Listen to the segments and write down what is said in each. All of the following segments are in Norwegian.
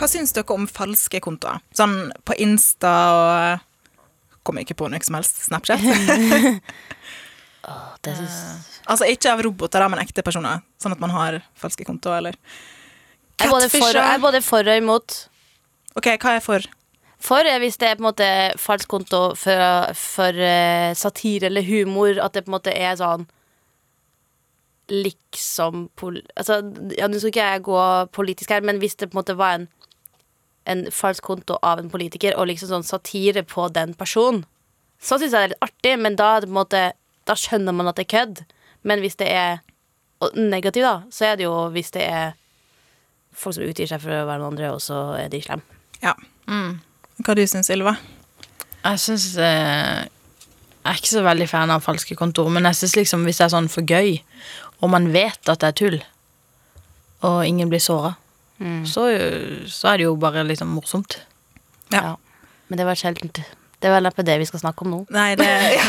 Hva syns dere om falske kontoer? Sånn på Insta og Kommer ikke på noe som helst. Snapchat. Det synes... altså ikke av roboter, men ekte personer. Sånn at man har falske kontoer, eller Jeg er både for, jeg er både for og imot. OK, hva er for? For hvis det er på en måte falsk konto for, for uh, satire eller humor, at det på en måte er sånn Liksom pol altså, ja, Nå skal ikke jeg gå politisk her, men hvis det på en måte var en, en falsk konto av en politiker, og liksom sånn satire på den personen, så syns jeg det er litt artig, men da, på en måte, da skjønner man at det er kødd. Men hvis det er negativt, da, så er det jo hvis det er folk som utgir seg for å være noen andre, og så er de slemme. Ja. Hva du syns Ylva? Jeg syns eh, Jeg er ikke så veldig fan av falske kontorer, men jeg synes liksom hvis det er sånn for gøy, og man vet at det er tull, og ingen blir såra, så, så er det jo bare liksom morsomt. Ja. Ja. Men det var sjeldent. Det er vel neppe det vi skal snakke om nå. Nei, det ja,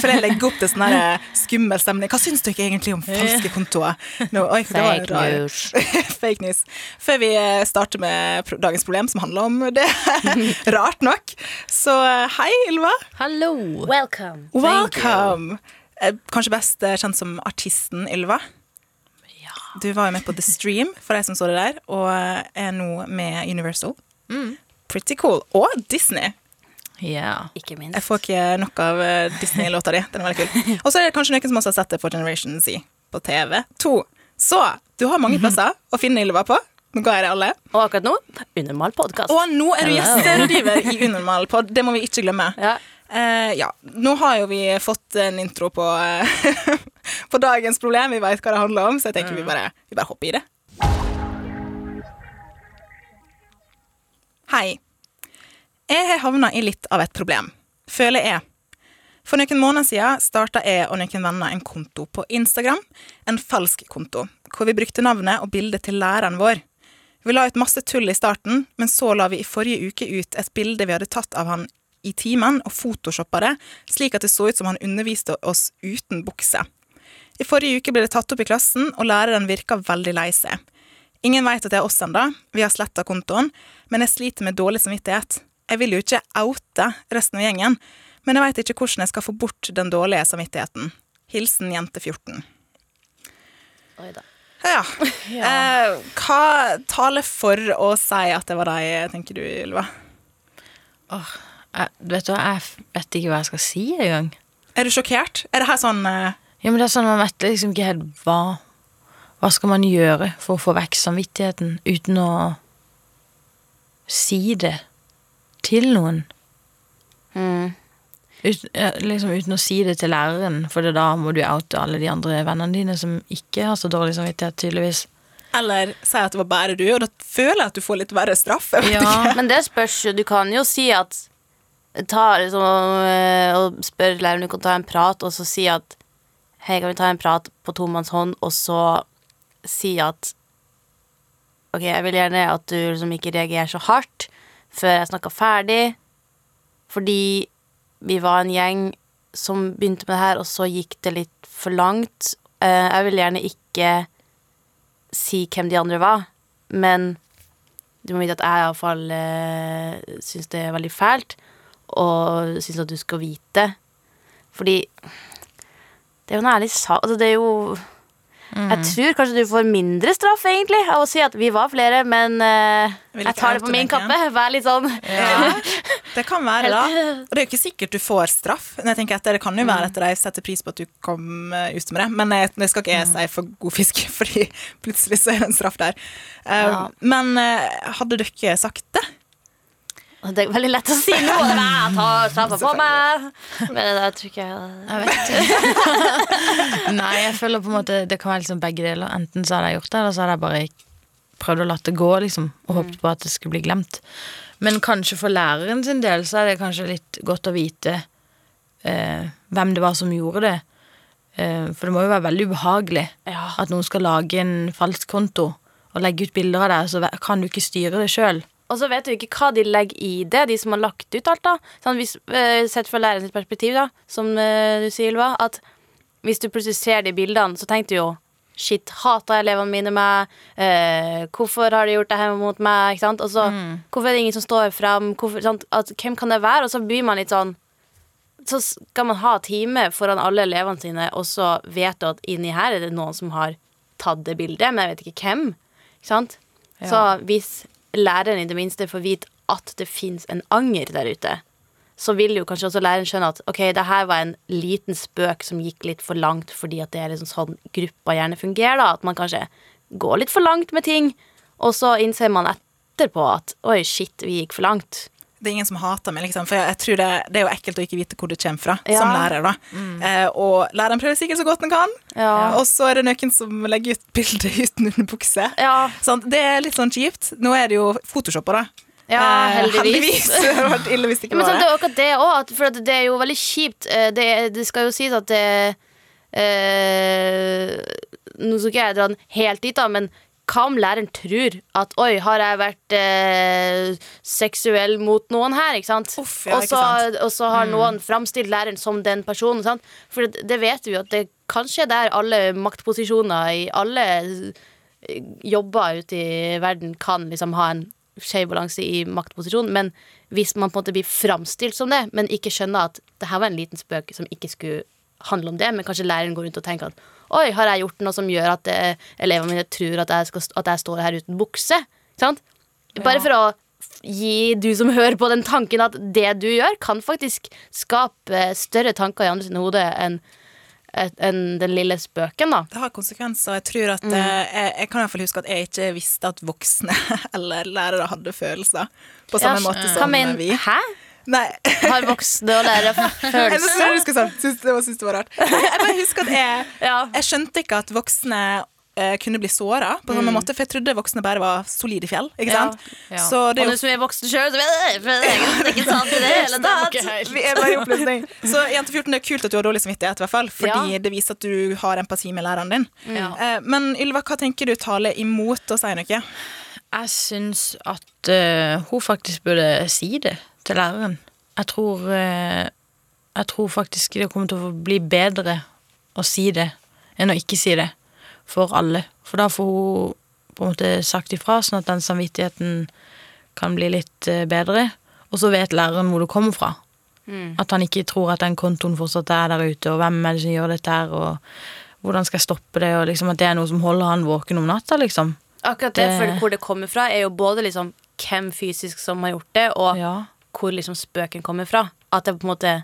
føler jeg legger opp til sånn der skummel stemning. Hva syns dere egentlig om falske kontoer? No, oi, det var Fake news. Fake news. Før vi eh, starter med dagens problem, som handler om det, rart nok. Så eh, hei, Ylva. Hallo! Welcome. Welcome. Eh, Kanskje best eh, kjent som artisten Ylva. Du var jo med på The Stream, for deg som så det der, og er nå med Universal. Pretty cool. Og Disney. Ja. Ikke minst. Jeg får ikke nok av eh, Disney-låta di. Den er veldig kul. Og så er det kanskje noen som også har sett det på Generation Z på TV. To. Så du har mange plasser å finne Ylva på. Nå ga jeg det alle. Og akkurat nå unormal podkast. Og nå er du gjesterådgiver i Unormal pod. Det må vi ikke glemme. Ja. Eh, ja, nå har jo vi fått en intro på, uh, på dagens problem. Vi veit hva det handler om, så jeg tenker vi, bare, vi bare hopper i det. Hei. Jeg har havna i litt av et problem, føler jeg. For noen måneder siden starta jeg og noen venner en konto på Instagram, en falsk konto, hvor vi brukte navnet og bildet til læreren vår. Vi la ut masse tull i starten, men så la vi i forrige uke ut et bilde vi hadde tatt av han i timen, og photoshoppa det, slik at det så ut som han underviste oss uten bukse. I forrige uke ble det tatt opp i klassen, og læreren virka veldig lei seg. Ingen veit at det er oss ennå, vi har sletta kontoen, men jeg sliter med dårlig samvittighet. Jeg vil jo ikke oute resten av gjengen, men jeg veit ikke hvordan jeg skal få bort den dårlige samvittigheten. Hilsen jente 14. Oi da. Ja. Eh, hva taler for å si at det var deg, tenker du, Ylva? Jeg, vet du hva, jeg vet ikke hva jeg skal si engang. Er du sjokkert? Er det her sånn uh... Ja, men det er sånn Man vet liksom ikke helt hva Hva skal man gjøre for å få vekk samvittigheten uten å si det til noen? Mm. Ut, liksom uten å si det til læreren, for da må du oute alle de andre vennene dine som ikke har så dårlig samvittighet, tydeligvis. Eller si at det var bare du, og da føler jeg at du får litt verre straff. Jeg vet Ja. ikke. Men det spørs jo. Du kan jo si at Ta liksom eh, og spør læreren om du kan ta en prat, og så si at Hei, kan vi ta en prat på tomannshånd, og så si at Ok, jeg vil gjerne at du liksom ikke reagerer så hardt før jeg snakka ferdig, fordi vi var en gjeng som begynte med det her, og så gikk det litt for langt. Eh, jeg vil gjerne ikke si hvem de andre var, men du må vite at jeg iallfall uh, syns det er veldig fælt, og syns at du skal vite. Fordi det er jo en ærlig sak. Altså, det er jo Jeg tror kanskje du får mindre straff, egentlig, av å si at vi var flere, men uh, jeg tar det på min kappe. Vær litt sånn Ja, det kan være, da. Og det er jo ikke sikkert du får straff. Men jeg tenker etter, Det kan jo være at de setter pris på at du kom eh, ut med det. Men jeg, det skal ikke jeg si for god fisk, fordi plutselig så er det en straff der. Eh, Ja. Men uh, hadde dere sagt det? Det er veldig lett å si nå. Jeg tar straffa på meg. Men jeg tror ikke jeg Jeg vet Nei, jeg føler på en måte det kan være liksom begge deler. Enten så hadde jeg gjort det, eller så hadde jeg bare prøvd å la det gå, liksom, og håpet på at det skulle bli glemt. Men kanskje for læreren sin del så er det kanskje litt godt å vite eh, hvem det var som gjorde det. Eh, for det må jo være veldig ubehagelig Ja. at noen skal lage en falsk konto og legge ut bilder av deg, så kan du ikke styre det sjøl. Og så vet du ikke hva de legger i det, de som har lagt ut alt. da sånn, hvis, eh, Sett fra lærerens perspektiv, da som eh, du sier, Ylva, at hvis du plutselig ser de bildene, så tenker du jo Shit, hater elevene mine meg? Eh, hvorfor har de gjort det her mot meg? Ikke sant? Og så, Hvorfor er det ingen som står? Hvorfor. At, hvem kan det være? Og så blir man litt sånn Så skal man ha time foran alle elevene sine, og så vet du at inni her er det noen som har tatt det bildet, men jeg vet ikke hvem. Ikke sant? Så hvis læreren i det minste får vite at det fins en anger der ute, så vil jo kanskje også læreren skjønne at ok, det her var en liten spøk som gikk litt for langt fordi at det er liksom sånn gruppa gjerne fungerer, da. At man kanskje går litt for langt med ting, og så innser man etterpå at oi, shit, vi gikk for langt. Det er ingen som hater meg, liksom. For jeg tror det, det er jo ekkelt å ikke vite hvor det kommer fra, Ja. som lærer, da. Eh, og læreren prøver sikkert så godt den kan, Ja. og så er det noen som legger ut bilde uten underbukse. Ja, Sånn, det er litt sånn kjipt. Nå er det jo photoshopper, da. ja Eh, heldigvis. Det hadde vært ille hvis det ikke var det. det er jo akkurat det òg, for det er jo veldig kjipt. Eh, Det, det skal jo sies at det eh, Nå skal ikke jeg dra den helt dit, da, men hva om læreren tror at oi, har jeg vært eh, seksuell mot noen her? ikke sant? Uff, ja, og, ikke så, sant? og så har noen framstilt læreren som den personen. Sant? For det, det vet vi jo at det kanskje er der alle maktposisjoner i alle eh, jobber ute i verden kan liksom ha en skjev balanse i maktposisjon. Men hvis man på en måte blir framstilt som det, men ikke skjønner at det her var en liten spøk som ikke skulle handle om det, men kanskje læreren går rundt og tenker at oi, har jeg gjort noe som gjør at eh, elevene mine tror at jeg, skal, at jeg står her uten bukse? Sant? Bare for å gi du som hører på den tanken at det du gjør, kan faktisk skape større tanker i andre sine hoder enn enn den lille spøken, da. Det har konsekvenser. Jeg tror at Mm. eh, jeg, jeg kan i hvert fall huske at jeg ikke visste at voksne eller lærere hadde følelser. På samme Ja, måte Hva som mener vi. Hæ? Nei. Har voksne og lærere følelser? jeg husker sånn, synes, det var, synes det var rart. Jeg bare husker at jeg, Ja. jeg skjønte ikke at voksne eh, kunne bli såra på samme måte, for jeg trodde voksne bare var solide fjell. Ikke sant? Ja. Så det Og du som er voksen sjøl, så det er ikke sant i det hele tatt. vi er bare i oppløsning. Så jente 14, det er kult at du har dårlig samvittighet, i hvert fall, fordi Ja. det viser at du har empati med læreren din. Ja. Eh, men Ylva, hva tenker du taler imot å si noe? Jeg syns at uh, hun faktisk burde si det til læreren. Jeg tror eh, Jeg tror faktisk det kommer til å bli bedre å si det enn å ikke si det for alle. For da får hun på en måte sagt ifra, sånn at den samvittigheten kan bli litt eh, bedre. Og så vet læreren hvor det kommer fra. At han ikke tror at den kontoen fortsatt er der ute, og hvem er det som gjør dette her, og hvordan skal jeg stoppe det, og liksom at det er noe som holder han våken om natta, liksom. Akkurat det, Det- for hvor det kommer fra, er jo både liksom hvem fysisk som har gjort det, og Ja. Hvor liksom spøken kommer fra. At det på en måte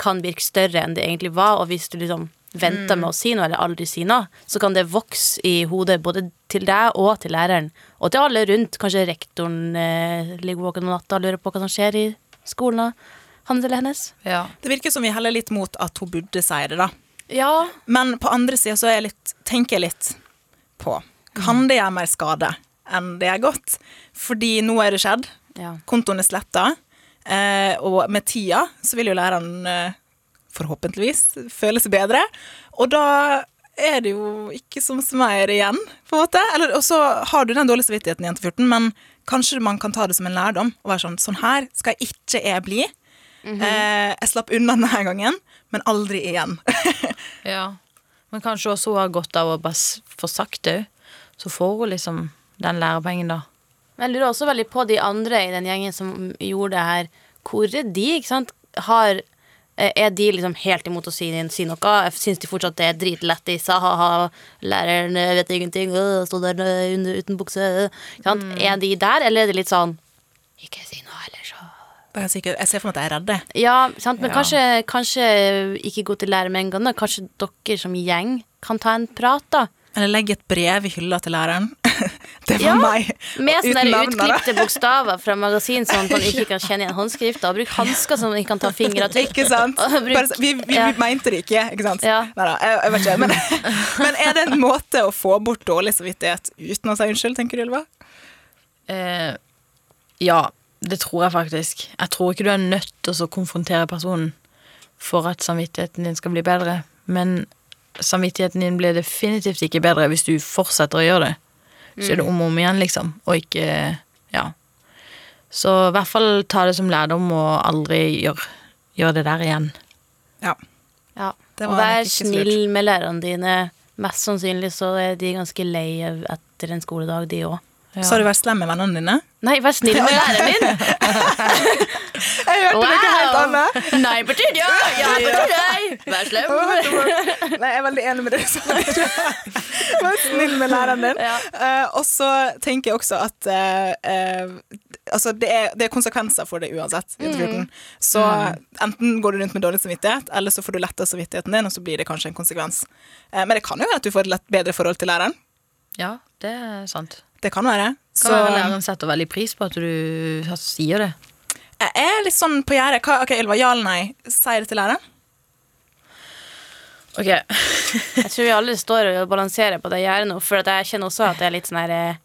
kan virke større enn det egentlig var, og hvis du liksom venter med å si noe, eller aldri si noe, så kan det vokse i hodet både til deg og til læreren, og til alle rundt. Kanskje rektoren eh, ligger våken om natta og lurer på hva som skjer i skolen, hans eller hennes. ja. Det virker som vi heller litt mot at hun burde si det, da. Ja, Men på andre sida så er jeg litt, tenker jeg litt på Kan det gjøre mer skade enn det er godt? Fordi nå er det skjedd. Ja. Kontoen er sletta. Eh, og med tida så vil jo læreren eh, forhåpentligvis føle seg bedre. Og da er det jo ikke som mer igjen, på en måte. Eller, og så har du den dårlige samvittigheten igjen jente 14, men kanskje man kan ta det som en lærdom. Og være sånn Sånn her skal ikke jeg bli. eh, jeg slapp unna denne gangen, men aldri igjen. Ja. Men kanskje også hun har godt av å bare få sagt det òg. Så får hun liksom den lærepengen, da. Men jeg lurer også veldig på de andre i den gjengen som gjorde det her. Hvor er de, ikke sant? Har, eh, er de liksom helt imot å si, si noe? Syns de fortsatt det er dritlættis? Ha-ha, læreren eh, vet ingenting, øh, sto der øh, under, uten bukse. øh. Sant? Er de der, eller er det litt sånn Ikke si noe, eller så jeg ser for meg at jeg er redde. Ja, sant? men Ja. Kanskje, kanskje ikke gå til lærer med en gang. da. Kanskje dere som gjeng kan ta en prat, da. Eller legge et brev i hylla til læreren. det var Ja, meg. Med Og sånne da. utklipte bokstaver fra magasin, sånn at man ikke kan kjenne igjen håndskrifta. Bruk hansker som man ikke kan ta fingeravtrykk. Ikke sant? Bruk- Bare, vi vi, ja. vi mente det ikke, ikke sant? Ja. Neida, jeg, jeg vet ikke. Men, men er det en måte å få bort dårlig samvittighet uten å si unnskyld, tenker du, Ylva? Eh, ja, Det tror jeg faktisk. Jeg tror ikke du er nødt til å konfrontere personen for at samvittigheten din skal bli bedre, men samvittigheten din blir definitivt ikke bedre hvis du fortsetter å gjøre det. Så er det om og om igjen, liksom, og ikke Ja. Så i hvert fall ta det som lærdom og aldri gjøre gjør det der igjen. Ja. Ja. Det Og vær ikke snill med lærerne dine. Mest sannsynlig så er de ganske lei etter en skoledag, de òg. Ja. Så har du vært slem med vennene dine? Nei, vær snill med læreren din! Jeg hørte noe helt annet. Nei, betyr ja! Ja, betyr nei! Vær slem. Nei, jeg er veldig enig med det du sa. Vær snill med læreren din. Ja. Uh, og så tenker jeg også at uh, uh, altså det, er, det er konsekvenser for det uansett. Mm. 14. Så enten går du rundt med dårlig samvittighet, eller så får du letta samvittigheten din, og så blir det kanskje en konsekvens. Eh, men det kan jo være at du får et bedre forhold til læreren. Ja, det er sant. Det kan være. Kan Så være læreren setter veldig pris på at du sier det. jeg er litt sånn på gjerdet. Ok, Ylva, ja eller nei? Si det til læreren. Ok, Jeg tror vi alle står og balanserer på det gjerdet nå, for at jeg kjenner også at det er litt sånn her eh,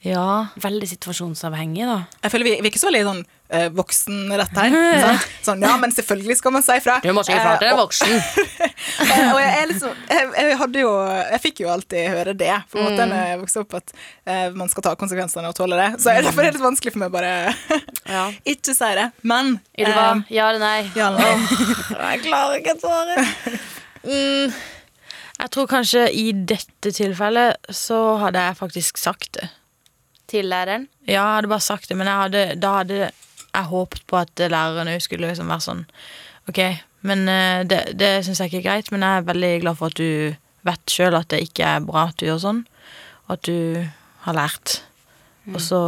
ja. Veldig situasjonsavhengig, da. Jeg føler Vi, vi er ikke så veldig sånn uh, voksenrett her. Sånn, ja, men selvfølgelig skal man si ifra. Du må si ifra til Eh, en voksen. og, og jeg, er liksom, jeg, jeg hadde jo Jeg fikk jo alltid høre det på en måte når jeg vokste opp, at eh, man skal ta konsekvensene og tåle det. Så jeg, derfor er det litt vanskelig for meg bare Ja. ikke si det. Men Ylva, eh, ja eller nei? ja eller nei? Jeg klarer ikke å svare. Mm, jeg tror kanskje i dette tilfellet så hadde jeg faktisk sagt det. Til læreren? Ja, jeg hadde bare sagt det, men jeg hadde, da hadde jeg håpet på at lærerne skulle liksom være sånn Ok, men eh, det, det syns jeg ikke er greit, men jeg er veldig glad for at du vet sjøl at det ikke er bra at du gjør sånn, og at du har lært. Og så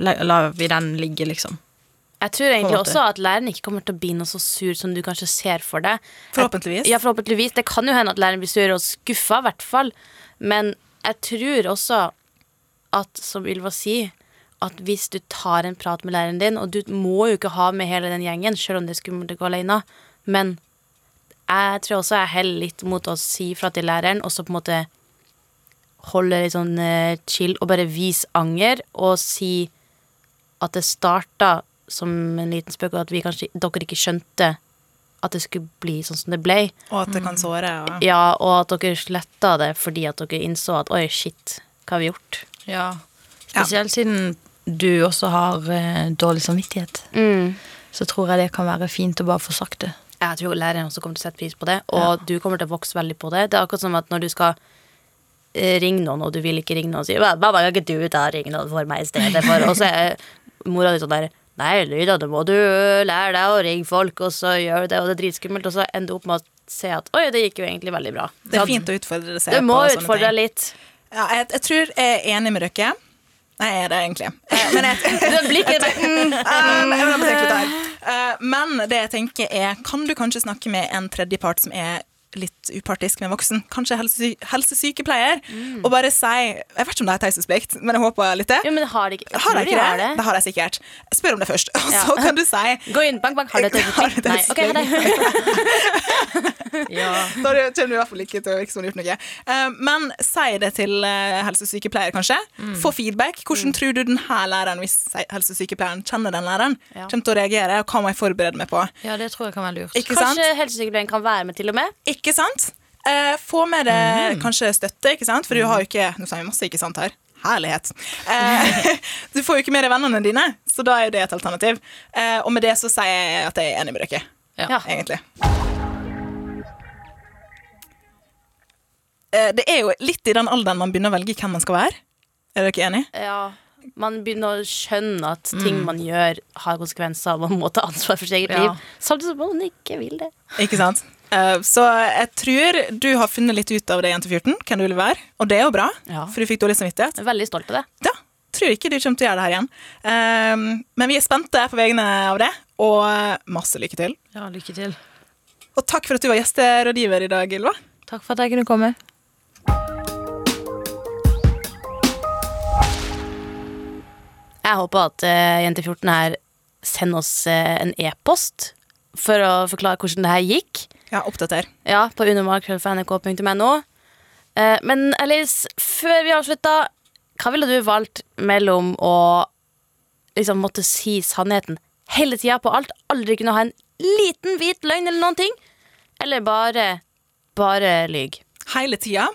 la- lar vi den ligge, liksom. Jeg tror egentlig også at læreren ikke kommer til å bli noe så sur som du kanskje ser for deg. Forhåpentligvis. Ja, forhåpentligvis. Det kan jo hende at læreren blir sur og skuffa, i hvert fall. Men jeg tror også at, som Ylva sier, at hvis du tar en prat med læreren din, og du må jo ikke ha med hele den gjengen, selv om det er skummelt å gå alene, men jeg tror også jeg heller litt mot å si fra til læreren, og så på en måte holde litt sånn eh, chill og bare vise anger, og si at det starta som en liten spøk, og at vi kanskje, dere ikke skjønte at det skulle bli sånn som det ble. Og at det kan såre. Ja, Ja, og at dere sletta det fordi at dere innså at oi, shit, hva har vi gjort? Ja. Spesielt siden du også har eh, dårlig samvittighet. Så tror jeg det kan være fint å bare få sagt det. Jeg tror læreren også kommer til å sette pris på det, og du kommer til å vokse veldig på det. Det er akkurat som at når du skal eh, ringe noen, og du vil ikke ringe noen, og sier 'Mamma, kan ikke du ta ringe noen for meg i stedet for?' Og så er mora di sånn der Nei, Lyda, da må du lære deg å ringe folk, og så gjør du det, og det er dritskummelt, og så ender du opp med å se at oi, det gikk jo egentlig veldig bra. Det er fint å utfordre seg Du må utfordre deg litt. Ja, jeg, jeg tror jeg er enig med dere. Nei, jeg er det egentlig. Eh, Men jeg, mm. Uh, men det jeg tenker er, kan du kanskje snakke med en tredjepart som er litt upartisk med en voksen? Kanskje helsesy helsesykepleier? Og bare si Jeg vet ikke om det er taushetsplikt, men jeg håper litt det. Jo, men har de ikke Har de ikke har det? Det har jeg sikkert. Spør om det først, og Ja. så kan du si Gå inn, bank, bank, har du øyeblikk? Nei, ok, ha det. Ja. Da kommer du i hvert fall ikke til å virke som du har gjort noe. Uh, men si det til uh, helsesykepleier, kanskje. Få feedback. Hvordan tror du denne læreren, hvis helsesykepleieren kjenner den læreren, Ja. kommer til å reagere, og hva må jeg forberede meg på? ja, det tror jeg kan være lurt. Kanskje helsesykepleieren kan være med, til og med? Ikke sant? Eh, få med deg kanskje støtte, ikke sant? For du har jo ikke Nå sa vi masse ikke sant her. Herlighet. Eh, du får jo ikke med deg vennene dine, så da er jo det et alternativ. Eh, og med det så sier jeg at jeg er enig med dere, Ja. egentlig. Eh, det er jo litt i den alderen man begynner å velge hvem man skal være. Er dere enig? Ja. Man begynner å skjønne at ting man gjør, har konsekvenser, og man må ta ansvar for sitt eget Ja. liv. Samtidig som man ikke vil det. Ikke sant? Eh, så jeg tror du har funnet litt ut av det, Jente 14, hvem du vil være. Og det er jo bra, Ja. for du fikk dårlig samvittighet. Jeg er veldig stolt av det. Ja, tror ikke du kommer til å gjøre det her igjen. Ehm, men vi er spente på vegne av det, og masse lykke til. Ja, lykke til. Og takk for at du var gjesterådgiver i dag, Ylva. Takk for at jeg kunne komme. Jeg håper at uh, Jente 14 her sender oss uh, en e-post for å forklare hvordan det her gikk. Ja, oppdater. Ja, på unormalkrøllfnrk.no. Eh, men Alice, før vi avslutter, hva ville du valgt mellom å liksom måtte si sannheten hele tida på alt. Aldri kunne ha en liten hvit løgn eller noen ting. Eller bare bare lyg. Hele tida.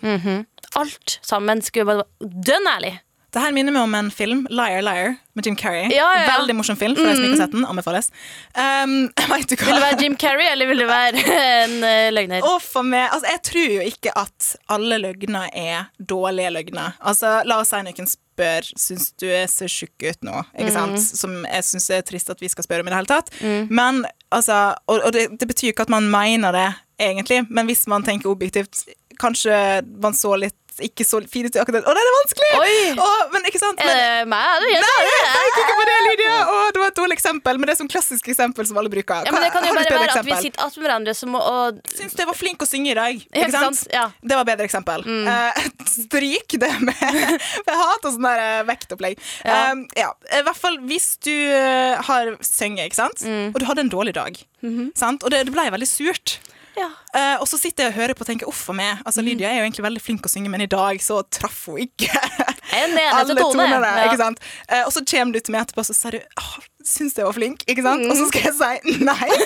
Alt sammen skulle bare være dønn ærlig. Det her minner meg om en film, Liar Liar, med Jim Carrey. Ja, ja, ja. Veldig morsom film, for deg som ikke har sett den. Anbefales. Um, vet du hva? Vil det være Jim Carrey, eller vil det være en uh, løgner? For meg, altså, jeg tror jo ikke at alle løgner er dårlige løgner. Altså, la oss si noen spør Syns du jeg ser tjukk ut nå? Ikke sant? Som jeg syns er trist at vi skal spørre om i det hele tatt. Men altså Og, og det, det betyr ikke at man mener det, egentlig, men hvis man tenker objektivt Kanskje man så litt ikke så fin ut i akkurat Å, nei, det er vanskelig! Oi! Å, men ikke sant? Men, Er det meg? Det? Nei, jeg tenker ikke på det, Lydia! Å, det var et dårlig eksempel, men det er sånn klassisk eksempel som alle bruker. Ja, men det kan jo bare være være at vi eksempel? sitter attmed hverandre som å og, Syns jeg var flink å synge i dag. Ikke sant? Ja. Det var bedre eksempel. Eh, stryk det med Jeg hater sånn der eh, vektopplegg. Ja. Um, ja. I hvert fall hvis du eh, har sunget, ikke sant? Mm. og du hadde en dårlig dag, Mhm. sant? og det, det ble veldig surt. Ja. Eh, og så sitter jeg og hører på og tenker uff a meg. Altså, Lydia er jo egentlig veldig flink å synge, men i dag så traff hun ikke alle tone. tonene. Ja. Ikke sant? Uh, og så kommer du til meg etterpå og sier du åh, syns jeg var flink, ikke sant? Og Mm. så skal jeg si nei.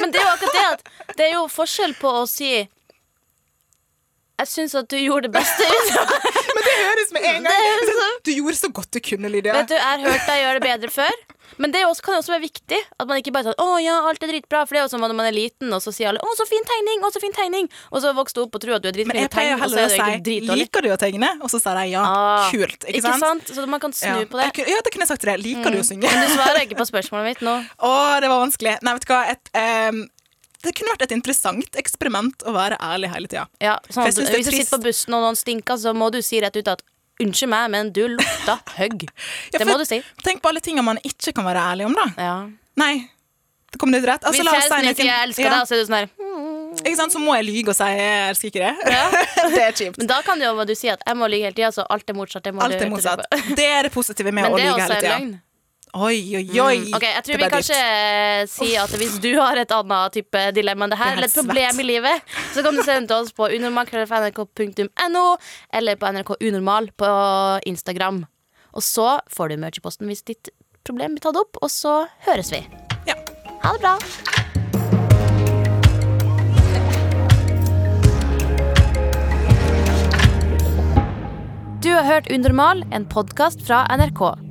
Men det er jo akkurat det at det er jo forskjell på å si Jeg syns at du gjorde det beste ut. Men det høres med en gang. Du gjorde så godt du kunne, Lydia. Vet du, Jeg har hørt deg gjøre det bedre før. Men det også, kan også være viktig. At man ikke bare sånn 'Å ja, alt er dritbra'. For det er jo som når man er liten, og så sier alle 'Å, så fin tegning', å, så fin tegning. Og så vokste du opp og tror at du er dritflink jeg til å tegne, og så er du egentlig dritdårlig. 'liker du å tegne?' Og så sier de ja. Ah, Kult. Ikke, Ikke sant? sant? Så man kan snu Ja. på det. Ja, det kunne jeg sagt til deg. Liker du å synge? Men du svarer ikke på spørsmålet mitt nå. Å, det var vanskelig. Nei, vet du hva. Et, um det kunne vært et interessant eksperiment å være ærlig hele tida. Ja, sånn jeg at Hvis du sitter på bussen og noen stinker, så må du si rett ut at 'unnskyld meg, men du lukta høgg'. Ja, Det for må du si. Tenk på alle tingene man ikke kan være ærlig om, da. Ja. Nei. Det kom litt rett. Altså, Hvis kjæresten ikke 'jeg elsker Ja, deg', så er du sånn her hmm. Ikke sant? Så må jeg lyge og si 'jeg elsker ikke det'. Ja. det er kjipt. Men da kan det jo du si at 'jeg må lyge hele tida', så alt er motsatt. Det må Alt er motsatt. Det er det positive med Men å det er lyge også hele en tida. løgn. Oi, oi, oi. Ok, Jeg tror vi kanskje eh, sier at hvis du har et annet type dilemma enn det her, er eller et problem svett. i livet, så kan du sende til oss på unormal.nrk.no eller på NRK Unormal på Instagram. Og så får du merch i posten hvis ditt problem blir tatt opp, og så høres vi. Ja. Ha det bra. Du har hørt Unormal, en podkast fra NRK.